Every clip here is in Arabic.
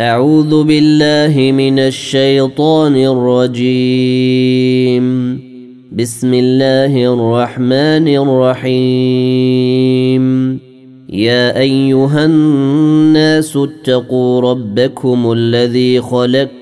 أعوذ بالله من الشيطان الرجيم. بسم الله الرحمن الرحيم. يا أيها الناس اتقوا ربكم الذي خلق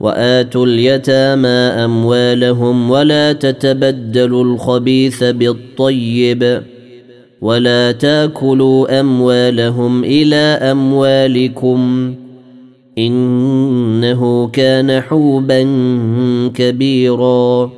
وآتوا اليتامى أموالهم ولا تتبدلوا الخبيث بالطيب ولا تاكلوا أموالهم إلى أموالكم إنه كان حوبا كبيرا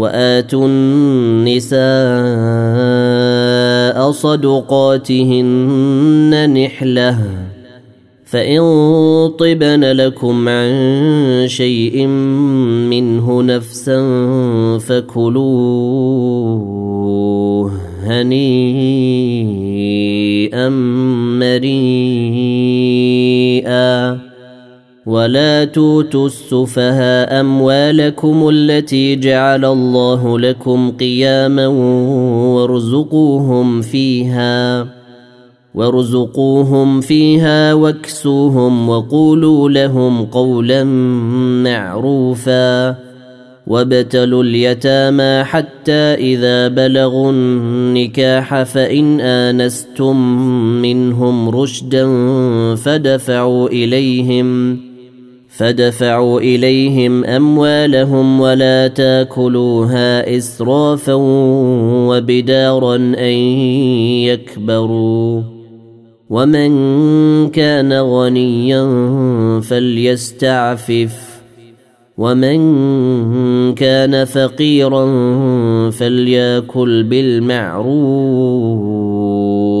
وآتوا النساء صدقاتهن نحلة فإن طبن لكم عن شيء منه نفسا فكلوه هنيئا مريئا. ولا توتوا السفهاء اموالكم التي جعل الله لكم قياما وارزقوهم فيها وارزقوهم فيها واكسوهم وقولوا لهم قولا معروفا وابتلوا اليتامى حتى اذا بلغوا النكاح فان انستم منهم رشدا فدفعوا اليهم فدفعوا إليهم أموالهم ولا تاكلوها إسرافا وبدارا أن يكبروا. ومن كان غنيا فليستعفف. ومن كان فقيرا فليأكل بالمعروف.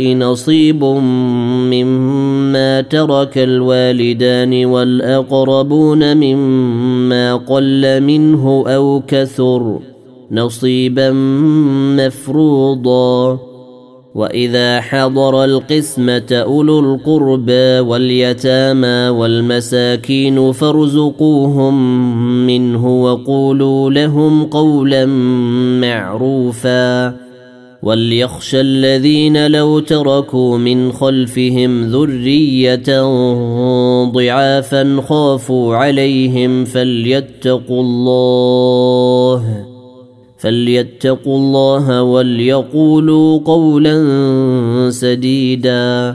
نصيب مما ترك الوالدان والأقربون مما قل منه أو كثر نصيبا مفروضا. وإذا حضر القسمة أولو القربى واليتامى والمساكين فارزقوهم منه وقولوا لهم قولا معروفا. وليخشى الذين لو تركوا من خلفهم ذريه ضعافا خافوا عليهم فليتقوا الله فليتقوا الله وليقولوا قولا سديدا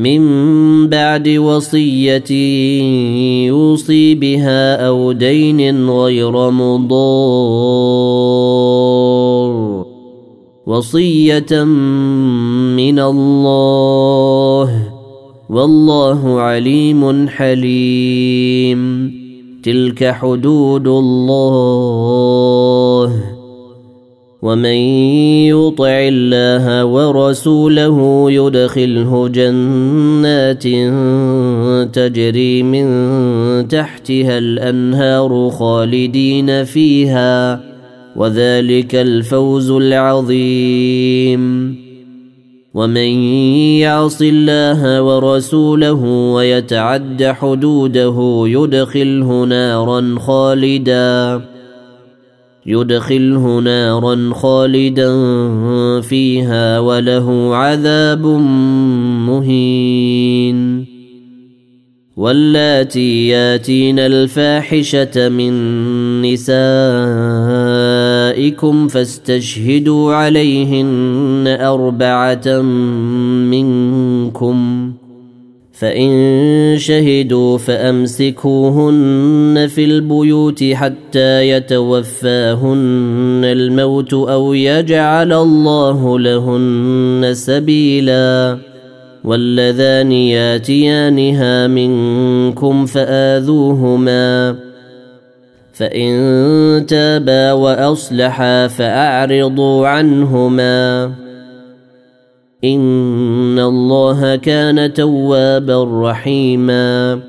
من بعد وصية يوصي بها أو دين غير مضار. وصية من الله. والله عليم حليم. تلك حدود الله. ومن يطع الله ورسوله يدخله جنات تجري من تحتها الأنهار خالدين فيها وذلك الفوز العظيم. ومن يعص الله ورسوله ويتعد حدوده يدخله نارا خالدا. يدخله نارا خالدا فيها وله عذاب مهين. واللاتي ياتين الفاحشة من نسائكم فاستشهدوا عليهن أربعة منكم. فإن شهدوا فأمسكوهن في البيوت حتى يتوفاهن الموت أو يجعل الله لهن سبيلا واللذان ياتيانها منكم فآذوهما فإن تابا وأصلحا فأعرضوا عنهما ان الله كان توابا رحيما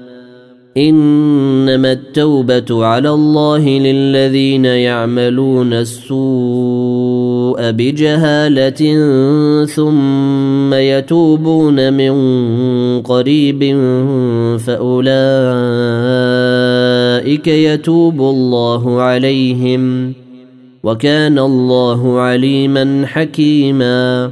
انما التوبه على الله للذين يعملون السوء بجهاله ثم يتوبون من قريب فاولئك يتوب الله عليهم وكان الله عليما حكيما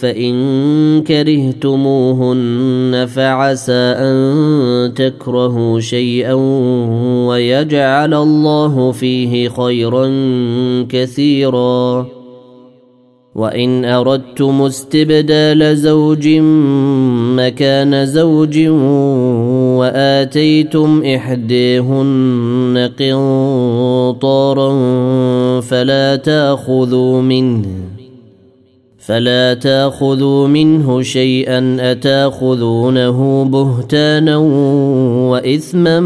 فإن كرهتموهن فعسى أن تكرهوا شيئا ويجعل الله فيه خيرا كثيرا. وإن أردتم استبدال زوج مكان زوج وآتيتم إحديهن قنطارا فلا تأخذوا منه. فلا تاخذوا منه شيئا أتاخذونه بهتانا وإثما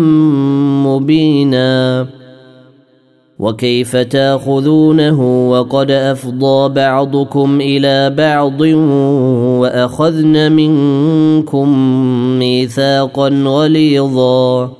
مبينا. وكيف تاخذونه وقد أفضى بعضكم إلى بعض وأخذن منكم ميثاقا غليظا.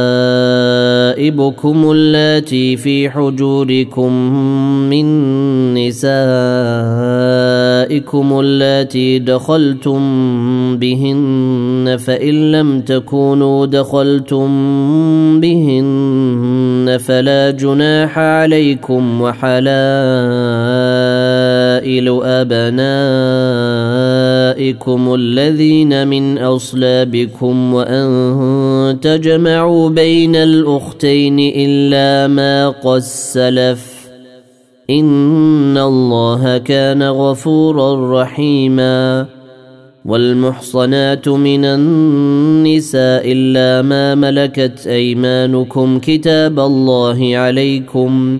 وربائبكم اللاتي في حجوركم من نسائكم اللاتي دخلتم بهن فإن لم تكونوا دخلتم بهن فلا جناح عليكم وحلائل أبنائكم الذين من أصلابكم وأن تجمعوا بين الأختين إلا ما قس السلف إن الله كان غفورا رحيما. والمحصنات من النساء إلا ما ملكت أيمانكم كتاب الله عليكم.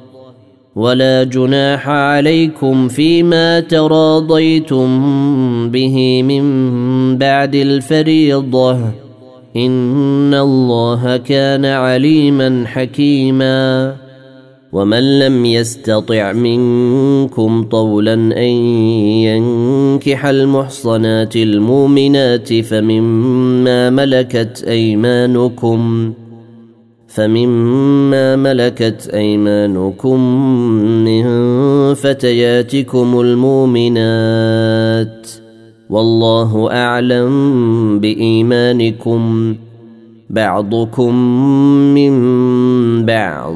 ولا جناح عليكم فيما تراضيتم به من بعد الفريضة. إن الله كان عليما حكيما. ومن لم يستطع منكم طولا أن ينكح المحصنات المؤمنات فمما ملكت أيمانكم فمما ملكت ايمانكم من فتياتكم المؤمنات والله اعلم بايمانكم بعضكم من بعض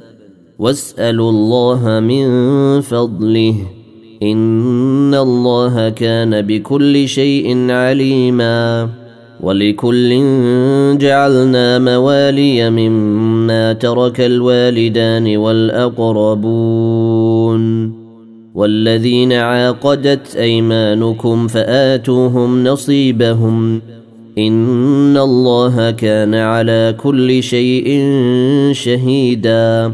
واسألوا الله من فضله. إن الله كان بكل شيء عليما. ولكل جعلنا موالي مما ترك الوالدان والأقربون. والذين عاقدت أيمانكم فآتوهم نصيبهم. إن الله كان على كل شيء شهيدا.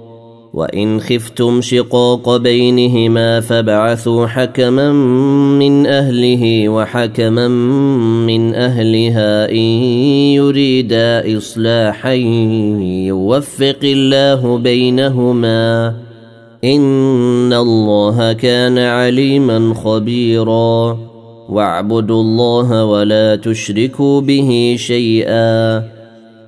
وإن خفتم شقاق بينهما فابعثوا حكما من أهله وحكما من أهلها إن يريدا إصلاحا يوفق الله بينهما. إن الله كان عليما خبيرا. واعبدوا الله ولا تشركوا به شيئا.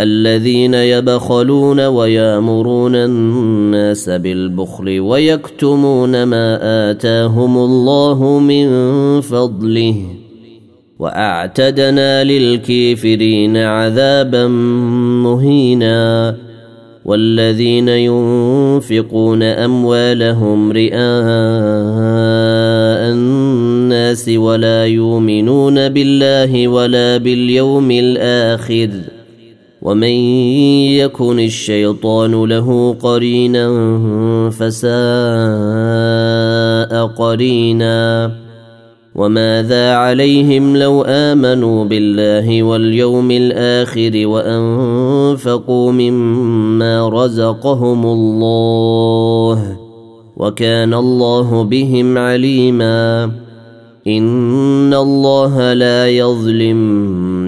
الذين يبخلون ويأمرون الناس بالبخل ويكتمون ما آتاهم الله من فضله وأعتدنا للكافرين عذابا مهينا والذين ينفقون أموالهم رئاء الناس ولا يؤمنون بالله ولا باليوم الآخر ومن يكن الشيطان له قرينا فساء قرينا وماذا عليهم لو آمنوا بالله واليوم الآخر وأنفقوا مما رزقهم الله وكان الله بهم عليما إن الله لا يظلم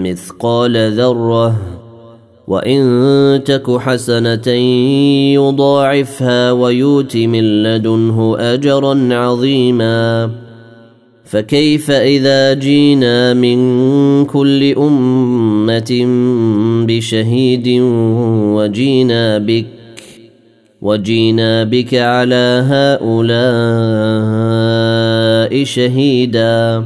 مثقال ذرة وان تك حسنه يضاعفها ويؤت من لدنه اجرا عظيما فكيف اذا جينا من كل امه بشهيد وجينا بك وجينا بك على هؤلاء شهيدا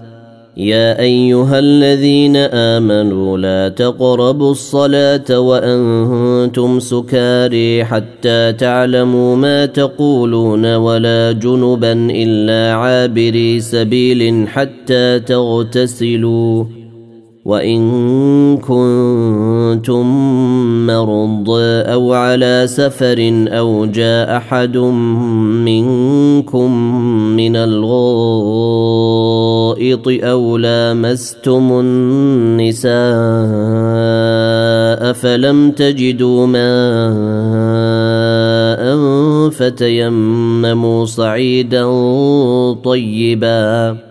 يا أيها الذين آمنوا لا تقربوا الصلاة وأنتم سكاري حتى تعلموا ما تقولون ولا جنبا إلا عابري سبيل حتى تغتسلوا. وإن كنتم مرضى أو على سفر أو جاء أحد منكم من الغائط أو لامستم النساء فلم تجدوا ماء فتيمموا صعيدا طيبا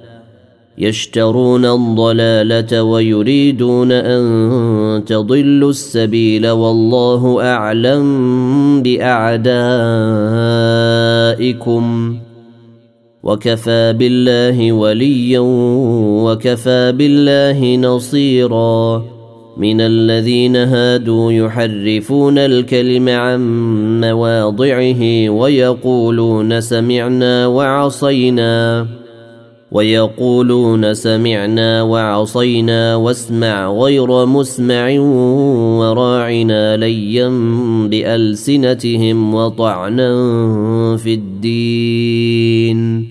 يشترون الضلالة ويريدون أن تضلوا السبيل والله أعلم بأعدائكم. وكفى بالله وليا وكفى بالله نصيرا. من الذين هادوا يحرفون الكلم عن مواضعه ويقولون سمعنا وعصينا. ويقولون سمعنا وعصينا واسمع غير مسمع وراعنا ليا بألسنتهم وطعنا في الدين.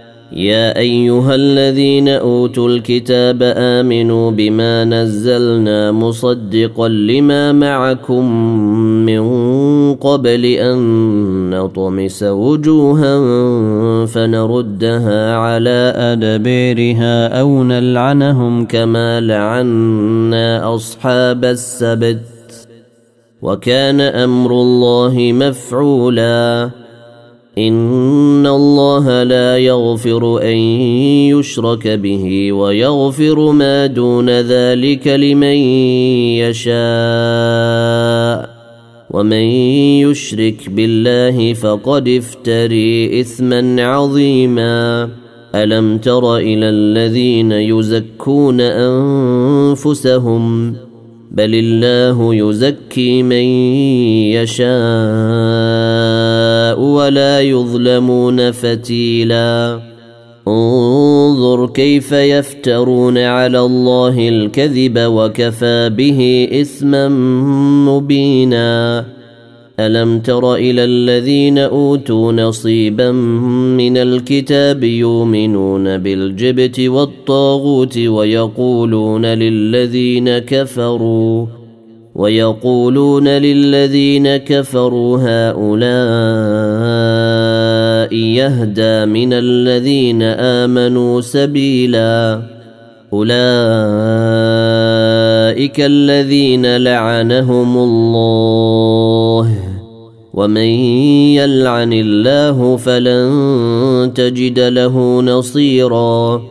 يا أيها الذين أوتوا الكتاب آمنوا بما نزلنا مصدقا لما معكم من قبل أن نطمس وجوها فنردها على ادبيرها أو نلعنهم كما لعنا أصحاب السبت وكان أمر الله مفعولا ان الله لا يغفر ان يشرك به ويغفر ما دون ذلك لمن يشاء ومن يشرك بالله فقد افتري اثما عظيما الم تر إلى الذين يزكون انفسهم بل الله يزكي من يشاء ولا يظلمون فتيلا. انظر كيف يفترون على الله الكذب وكفى به إثما مبينا. ألم تر إلى الذين أوتوا نصيبا من الكتاب يؤمنون بالجبت والطاغوت ويقولون للذين كفروا ويقولون للذين كفروا هؤلاء يهدى من الذين آمنوا سبيلا. أولئك الذين لعنهم الله. ومن يلعن الله فلن تجد له نصيرا.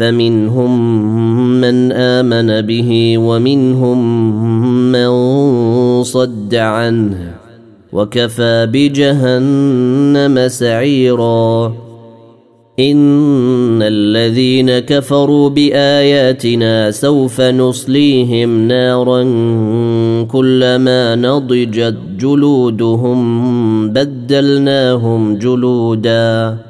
فمنهم من آمن به ومنهم من صد عنه وكفى بجهنم سعيرا. إن الذين كفروا بآياتنا سوف نصليهم نارا كلما نضجت جلودهم بدلناهم جلودا.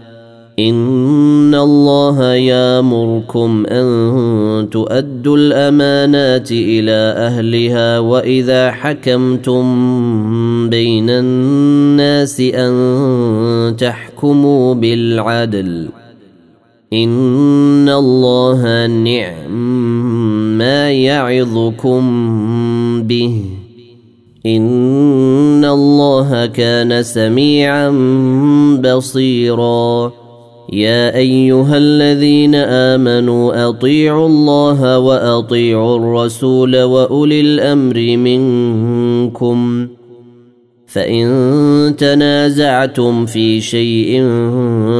ان الله يامركم ان تؤدوا الامانات إلى اهلها واذا حكمتم بين الناس ان تحكموا بالعدل ان الله نعم ما يعظكم به ان الله كان سميعا بصيرا يا أيها الذين آمنوا أطيعوا الله وأطيعوا الرسول وأولي الأمر منكم. فإن تنازعتم في شيء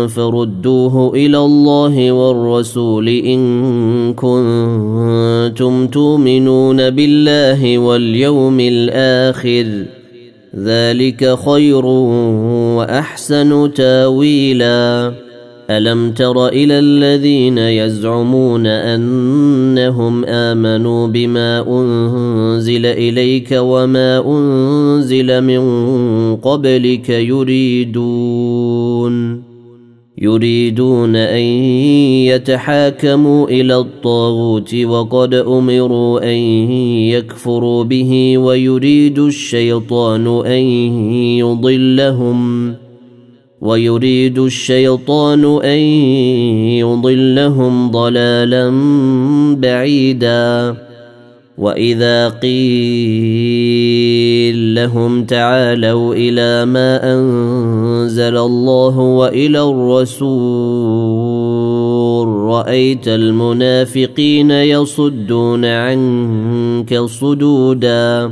فردوه إلى الله والرسول إن كنتم تؤمنون بالله واليوم الآخر. ذلك خير وأحسن تاويلا. الم تر إلى الذين يزعمون انهم امنوا بما انزل اليك وما انزل من قبلك يريدون يريدون ان يتحاكموا إلى الطاغوت وقد امروا ان يكفروا به ويريد الشيطان ان يضلهم ويريد الشيطان أن يضلهم ضلالا بعيدا. وإذا قيل لهم تعالوا إلى ما أنزل الله وإلى الرسول رأيت المنافقين يصدون عنك صدودا.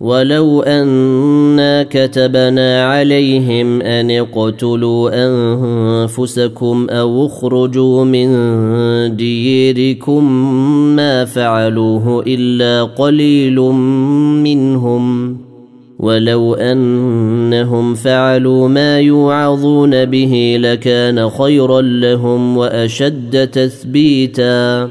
ولو انا كتبنا عليهم ان اقتلوا انفسكم أو اخرجوا من ديركم ما فعلوه الا قليل منهم ولو انهم فعلوا ما يوعظون به لكان خيرا لهم واشد تثبيتا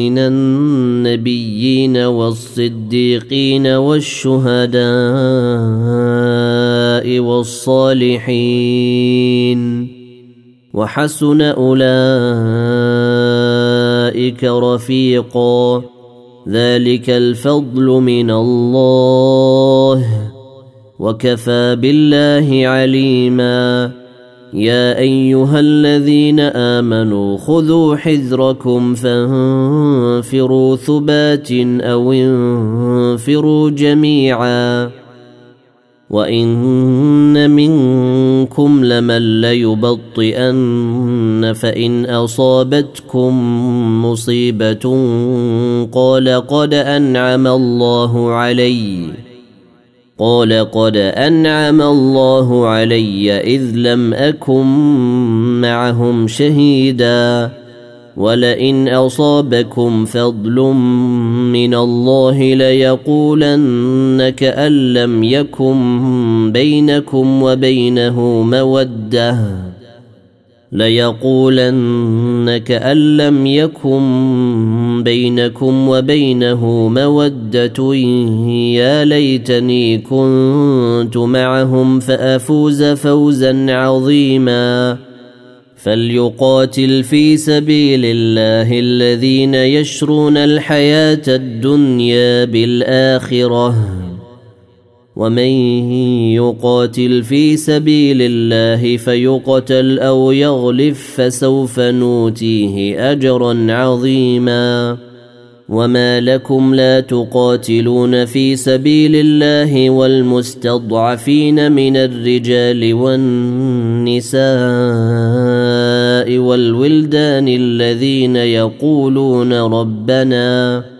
من النبيين والصديقين والشهداء والصالحين وحسن أولئك رفيقا. ذلك الفضل من الله. وكفى بالله عليما. يا أيها الذين آمنوا خذوا حذركم فانفروا ثبات أو انفروا جميعا وإن منكم لمن ليبطئن فإن أصابتكم مصيبة قال قد أنعم الله علي قال قد أنعم الله علي إذ لم أكن معهم شهيدا ولئن أصابكم فضل من الله ليقولن كان لم يكن بينكم وبينه مودة ليقولن كأن لم يكن بينكم وبينه مودة يا ليتني كنت معهم فأفوز فوزا عظيما. فليقاتل في سبيل الله الذين يشرون الحياة الدنيا بالآخرة. ومن يقاتل في سبيل الله فيقتل أو يغلف فسوف نوتيه أجرا عظيما. وما لكم لا تقاتلون في سبيل الله والمستضعفين من الرجال والنساء والولدان الذين يقولون ربنا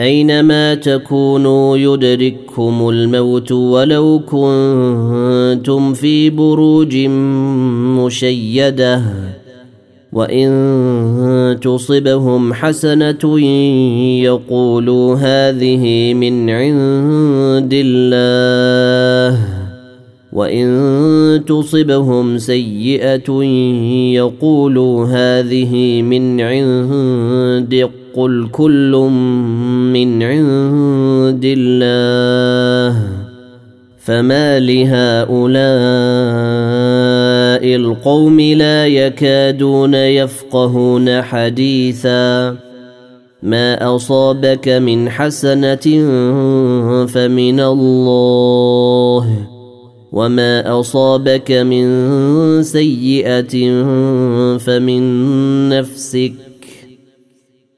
أينما تكونوا يدرككم الموت ولو كنتم في بروج مشيدة وإن تصبهم حسنة يقولوا هذه من عند الله وإن تصبهم سيئة يقولوا هذه من عندك قل كل من عند الله فما لهؤلاء القوم لا يكادون يفقهون حديثا ما اصابك من حسنه فمن الله وما اصابك من سيئه فمن نفسك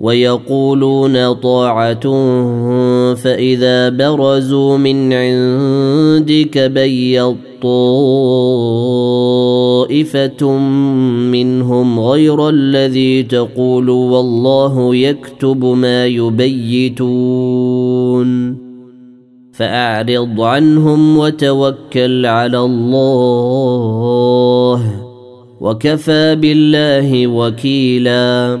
ويقولون طاعة فإذا برزوا من عندك بيض طائفه منهم غير الذي تقول والله يكتب ما يبيتون. فأعرض عنهم وتوكل على الله وكفى بالله وكيلا.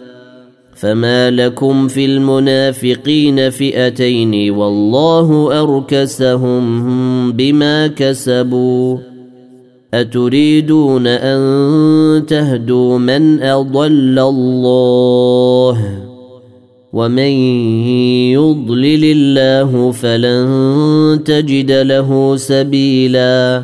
فما لكم في المنافقين فئتين والله اركسهم بما كسبوا اتريدون ان تهدوا من اضل الله ومن يضلل الله فلن تجد له سبيلا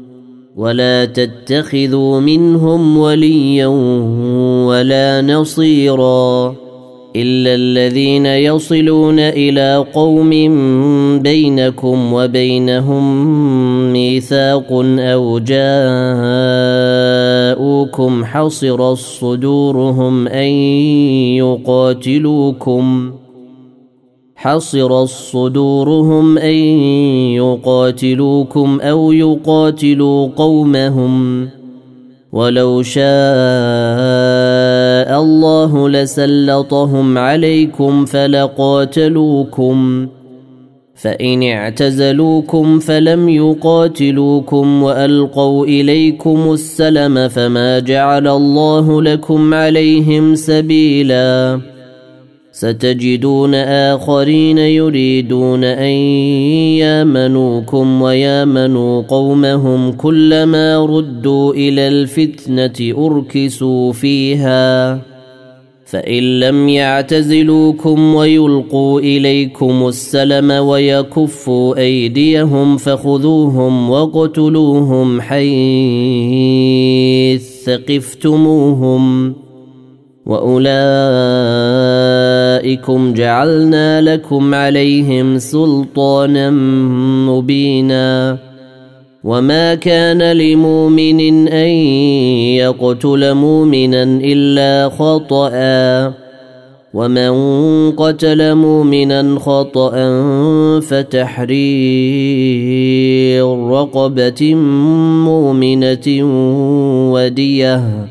ولا تتخذوا منهم وليا ولا نصيرا إلا الذين يصلون إلى قوم بينكم وبينهم ميثاق أو جاءوكم حصرت صدورهم أن يقاتلوكم حصرت صدورهم أن يقاتلوكم أو يقاتلوا قومهم ولو شاء الله لسلطهم عليكم فلقاتلوكم فإن اعتزلوكم فلم يقاتلوكم وألقوا إليكم السلم فما جعل الله لكم عليهم سبيلا ستجدون آخرين يريدون أن يامنوكم ويامنوا قومهم كلما ردوا إلى الفتنة أركسوا فيها. فإن لم يعتزلوكم ويلقوا إليكم السلم ويكفوا أيديهم فخذوهم واقتلوهم حيث ثقفتموهم واولئكم جعلنا لكم عليهم سلطانا مبينا وما كان لمؤمن ان يقتل مؤمنا الا خطأ ومن قتل مؤمنا خطأ فتحرير رقبة مؤمنة ودية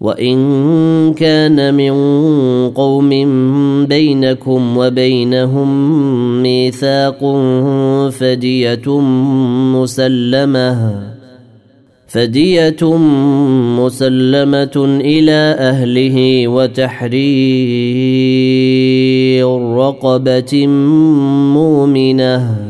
وإن كان من قوم بينكم وبينهم ميثاق فدية مسلمة فدية مسلمة إلى أهله وتحرير رقبة مؤمنة.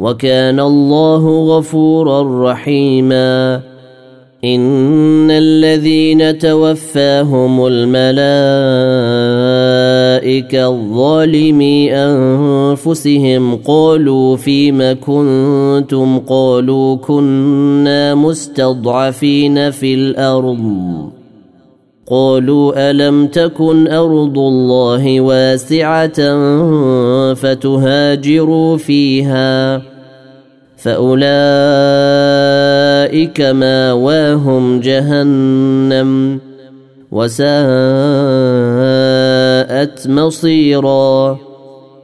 وكان الله غفورا رحيما. إن الذين توفاهم الملائكة الظالمي أنفسهم قالوا فيم كنتم؟ قالوا كنا مستضعفين في الأرض. قالوا ألم تكن أرض الله واسعة فتهاجروا فيها فأولئك ماواهم جهنم وساءت مصيرا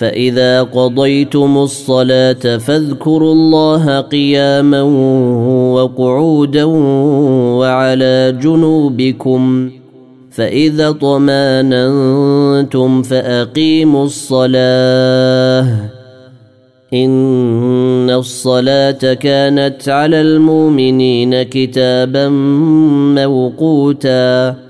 فإذا قضيتم الصلاة فاذكروا الله قياما وقعودا وعلى جنوبكم فإذا طمأننتم فأقيموا الصلاة إن الصلاة كانت على المؤمنين كتابا موقوتا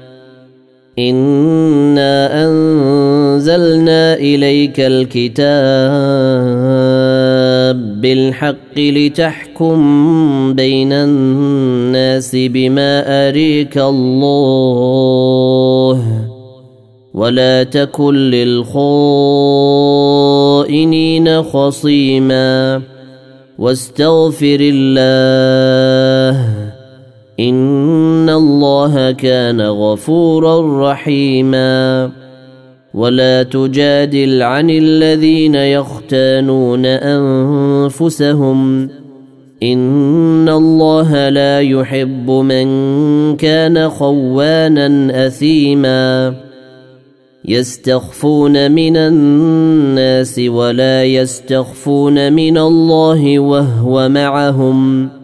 انا انزلنا اليك الكتاب بالحق لتحكم بين الناس بما اريك الله ولا تكن للخائنين خصيما واستغفر الله ان الله كان غفورا رحيما. ولا تجادل عن الذين يختانون انفسهم. ان الله لا يحب من كان خوانا اثيما. يستخفون من الناس ولا يستخفون من الله وهو معهم.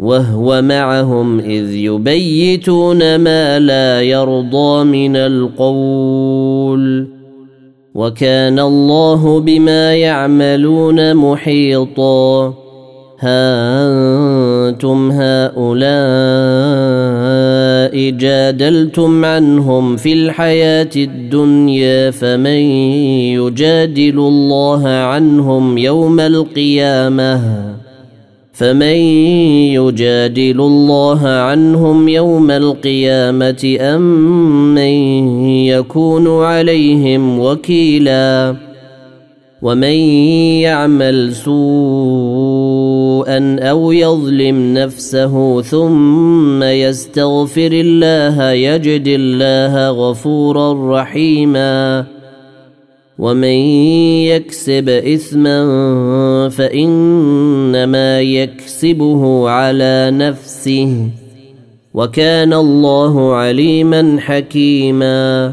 وهو معهم إذ يبيتون ما لا يرضى من القول. وكان الله بما يعملون محيطا. ها أنتم هؤلاء جادلتم عنهم في الحياة الدنيا فمن يجادل الله عنهم يوم القيامة؟ فمن يجادل الله عنهم يوم القيامة أم من يكون عليهم وكيلا ومن يعمل سوء سوءا أو يظلم نفسه ثم يستغفر الله يجد الله غفورا رحيما ومن يكسب اثما فانما يكسبه على نفسه وكان الله عليما حكيما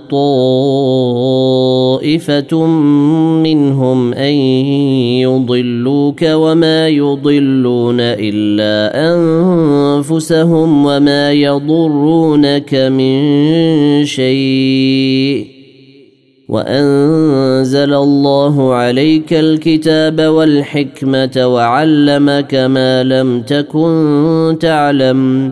طائفة منهم أن يضلوك وما يضلون إلا أنفسهم وما يضرونك من شيء وأنزل الله عليك الكتاب والحكمة وعلمك ما لم تكن تعلم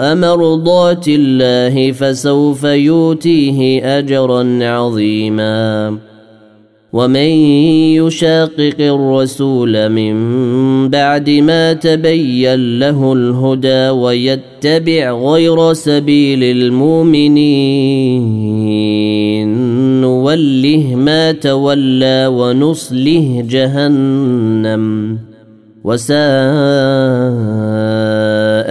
مرضات الله فسوف يؤتيه اجرا عظيما ومن يشاقق الرسول من بعد ما تبين له الهدى ويتبع غير سبيل المؤمنين نوله ما تولى ونصله جهنم وساءت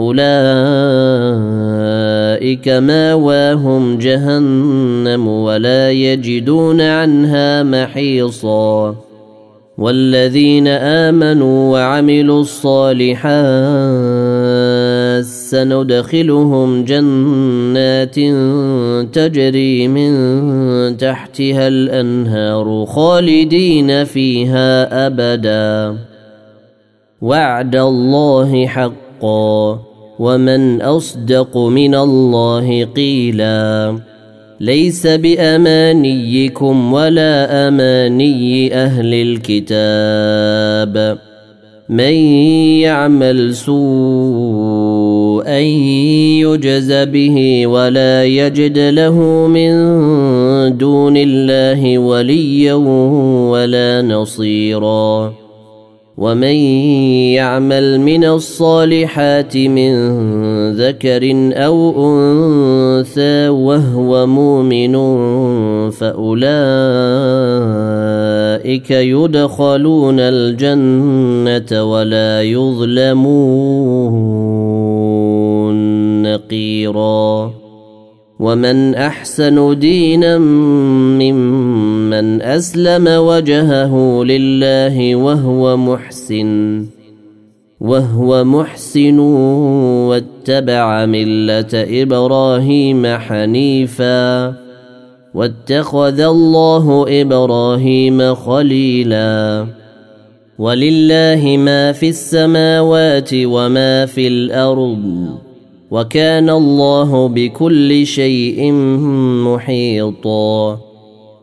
أولئك ماواهم جهنم ولا يجدون عنها محيصا. والذين آمنوا وعملوا الصالحات سندخلهم جنات تجري من تحتها الأنهار خالدين فيها أبدا. وعد الله حقا ومن أصدق من الله قيلا ليس بأمانيكم ولا أماني أهل الكتاب من يعمل سوءا يجز به ولا يجد له من دون الله وليا ولا نصيرا ومن يعمل من الصالحات من ذكر أو انثى وهو مؤمن فاولئك يدخلون الجنه ولا يظلمون نقيرا ومن احسن دينا ممن أسلم وجهه لله وهو محسن وهو محسن واتبع ملة إبراهيم حنيفا واتخذ الله إبراهيم خليلا. ولله ما في السماوات وما في الأرض وكان الله بكل شيء محيطا.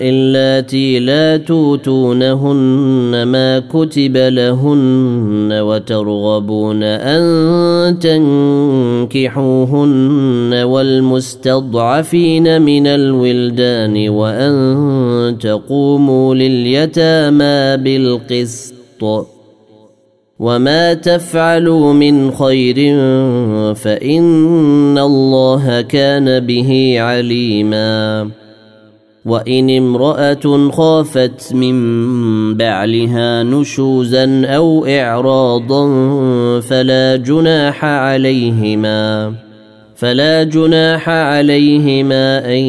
اللاتي لا توتونهن ما كتب لهن وترغبون ان تنكحوهن والمستضعفين من الولدان وان تقوموا لليتامى بالقسط وما تفعلوا من خير فان الله كان به عليما وإن امرأة خافت من بعلها نشوزا أو إعراضا فلا جناح عليهما فلا جناح عليهما أن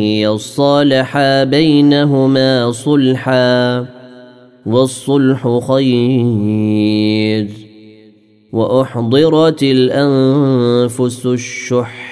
يصالحا بينهما صلحا والصلح خير. وأحضرت الأنفس الشح.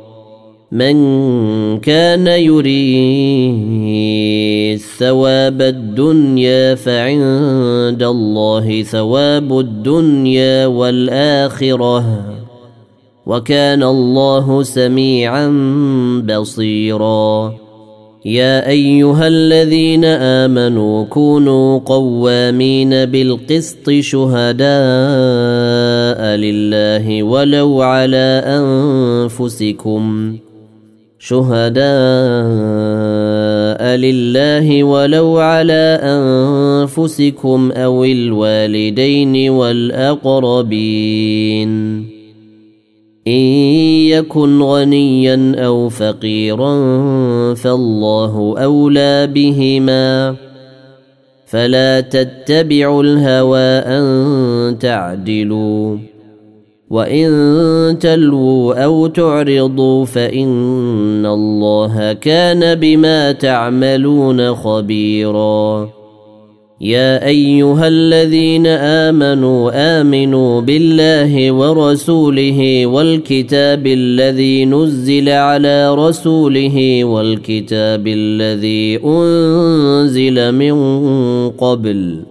من كان يريد ثواب الدنيا فعند الله ثواب الدنيا والآخرة. وكان الله سميعا بصيرا. يا أيها الذين آمنوا كونوا قوامين بالقسط شهداء لله ولو على أنفسكم. شهداء لله ولو على انفسكم أو الوالدين والاقربين ان يكن غنيا أو فقيرا فالله اولى بهما فلا تتبعوا الهوى ان تعدلوا وان تلووا أو تعرضوا فان الله كان بما تعملون خبيرا. يا ايها الذين امنوا امنوا بالله ورسوله والكتاب الذي نزل على رسوله والكتاب الذي انزل من قبل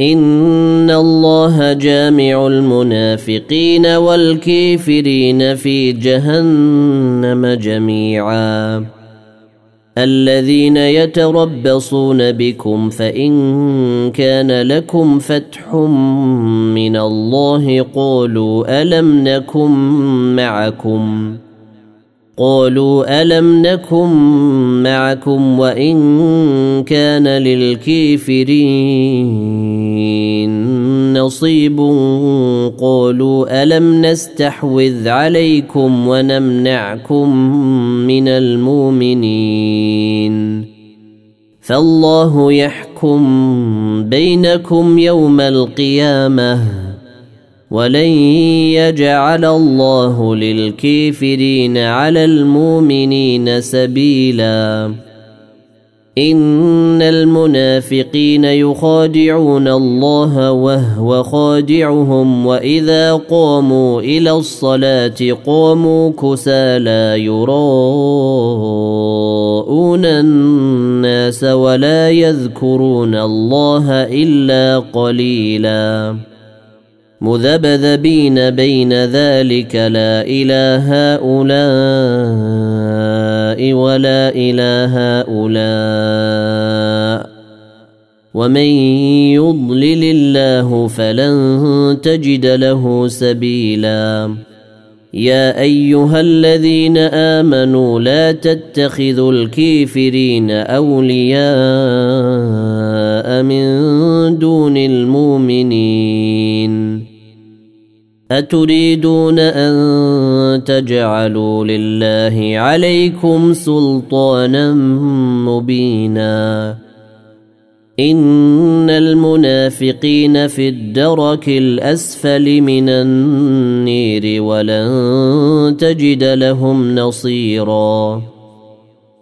ان الله جامع المنافقين والكافرين في جهنم جميعا. الذين يتربصون بكم فان كان لكم فتح من الله قالوا الم نكن معكم قالوا ألم نكن معكم وإن كان للكافرين نصيب قالوا ألم نستحوذ عليكم ونمنعكم من المؤمنين فالله يحكم بينكم يوم القيامة ولن يجعل الله للكافرين على المؤمنين سبيلا. ان المنافقين يخادعون الله وهو خادعهم واذا قاموا إلى الصلاه قاموا كسالى يراءون الناس ولا يذكرون الله الا قليلا. مذبذبين بين ذلك لا إله هؤلاء ولا إله هؤلاء ومن يضلل الله فلن تجد له سبيلا يا أيها الذين آمنوا لا تتخذوا الكافرين أولياء من دون المؤمنين أتريدون أن تجعلوا لله عليكم سلطانا مبينا؟ إن المنافقين في الدرك الأسفل من النير ولن تجد لهم نصيرا.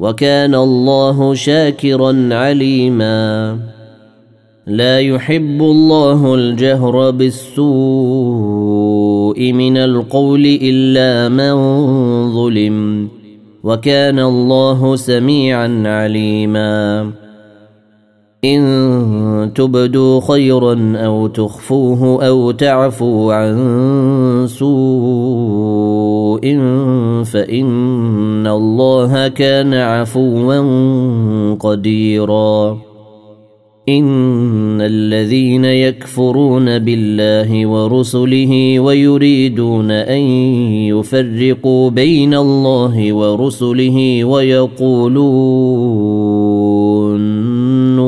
وكان الله شاكرا عليما. لا يحب الله الجهر بالسوء من القول إلا من ظلم. وكان الله سميعا عليما. إن تبدوا خيرا أو تخفوه أو تعفوا عن سوء فإن الله كان عفوا قديرا. إن الذين يكفرون بالله ورسله ويريدون أن يفرقوا بين الله ورسله ويقولون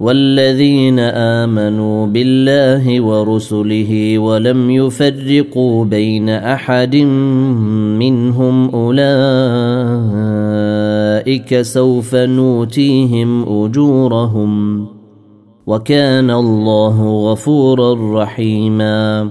والذين آمنوا بالله ورسله ولم يفرقوا بين أحد منهم أولئك سوف نوتيهم أجورهم وكان الله غفورا رحيما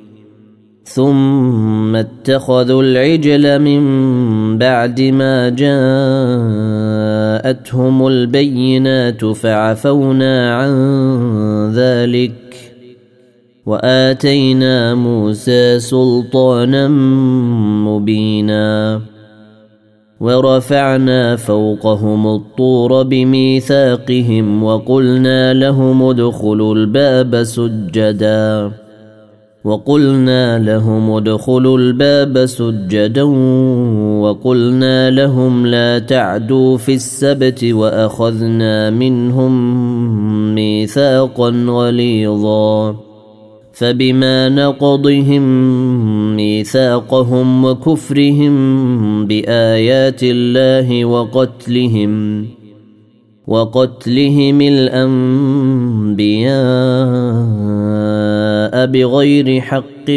ثم اتخذوا العجل من بعد ما جاءتهم البينات فعفونا عن ذلك وآتينا موسى سلطانا مبينا ورفعنا فوقهم الطور بميثاقهم وقلنا لهم ادخلوا الباب سجدا وقلنا لهم ادخلوا الباب سجدا وقلنا لهم لا تعدوا في السبت وأخذنا منهم ميثاقا غليظا فبما نقضهم ميثاقهم وكفرهم بآيات الله وقتلهم وقتلهم الأنبياء بغير حق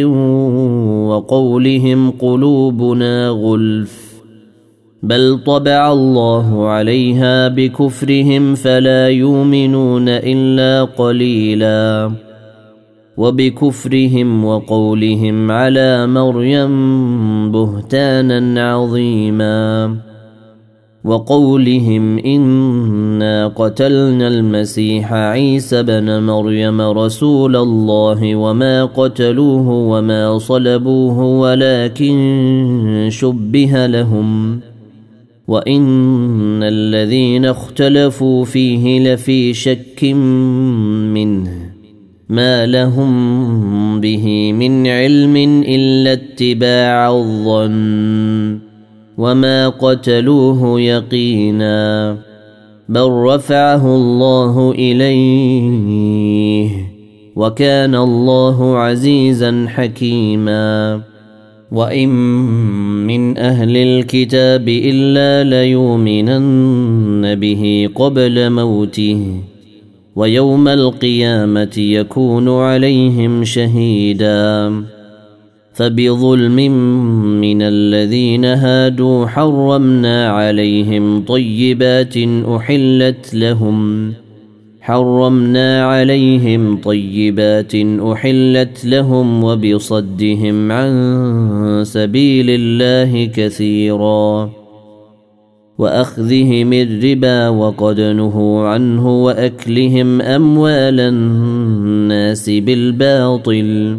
وقولهم قلوبنا غلف بل طبع الله عليها بكفرهم فلا يؤمنون إلا قليلا وبكفرهم وقولهم على مريم بهتانا عظيما وقولهم إنا قتلنا المسيح عيسى بن مريم رسول الله وما قتلوه وما صلبوه ولكن شبه لهم وإن الذين اختلفوا فيه لفي شك منه ما لهم به من علم إلا اتباع الظن وما قتلوه يقينا بل رفعه الله اليه وكان الله عزيزا حكيما وان من أهل الكتاب الا ليؤمنن به قبل موته ويوم القيامه يكون عليهم شهيدا فبظلم من الذين هادوا حرمنا عليهم طيبات أحلت لهم. حرمنا عليهم طيبات أحلت لهم وبصدهم عن سبيل الله كثيرا. وأخذهم الربا وقد نهوا عنه وأكلهم أموال الناس بالباطل.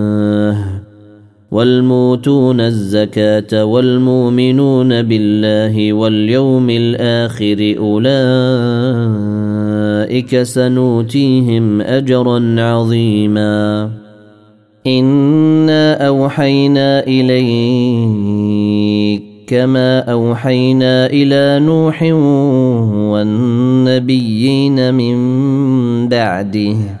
والموتون الزكاة والمؤمنون بالله واليوم الآخر أولئك سنوتيهم أجرا عظيما. إنا أوحينا إليك كما أوحينا إلى نوح والنبيين من بعده.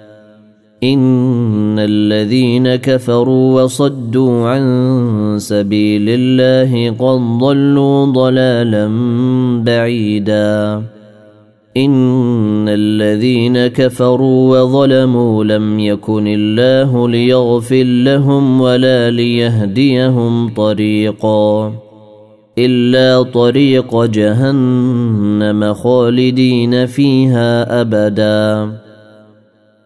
إن الذين كفروا وصدوا عن سبيل الله قد ضلوا ضلالا بعيدا. إن الذين كفروا وظلموا لم يكن الله ليغفر لهم ولا ليهديهم طريقا. إلا طريق جهنم خالدين فيها أبدا.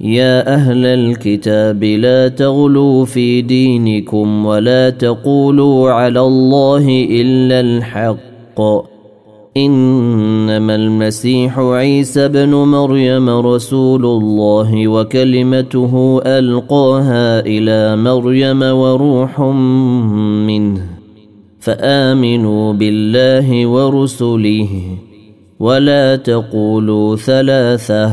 يا أهل الكتاب لا تغلوا في دينكم ولا تقولوا على الله إلا الحق. إنما المسيح عيسى بن مريم رسول الله وكلمته ألقاها إلى مريم وروح منه. فآمنوا بالله ورسله ولا تقولوا ثلاثة.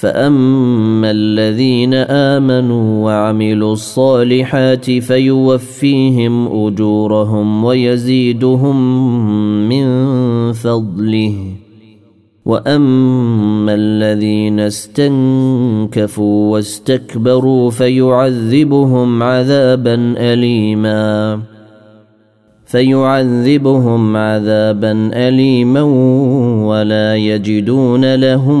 فاما الذين امنوا وعملوا الصالحات فيوفيهم اجورهم ويزيدهم من فضله واما الذين استنكفوا واستكبروا فيعذبهم عذابا اليما فيعذبهم عذابا اليما ولا يجدون لهم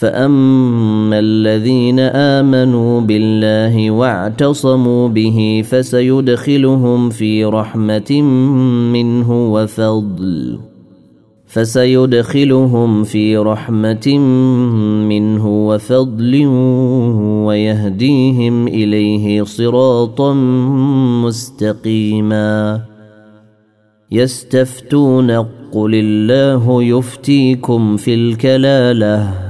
فاما الذين امنوا بالله واعتصموا به فسيدخلهم في رحمه منه وفضل فسيدخلهم في رحمه منه وفضل ويهديهم اليه صراطا مستقيما يستفتون قل الله يفتيكم في الكلاله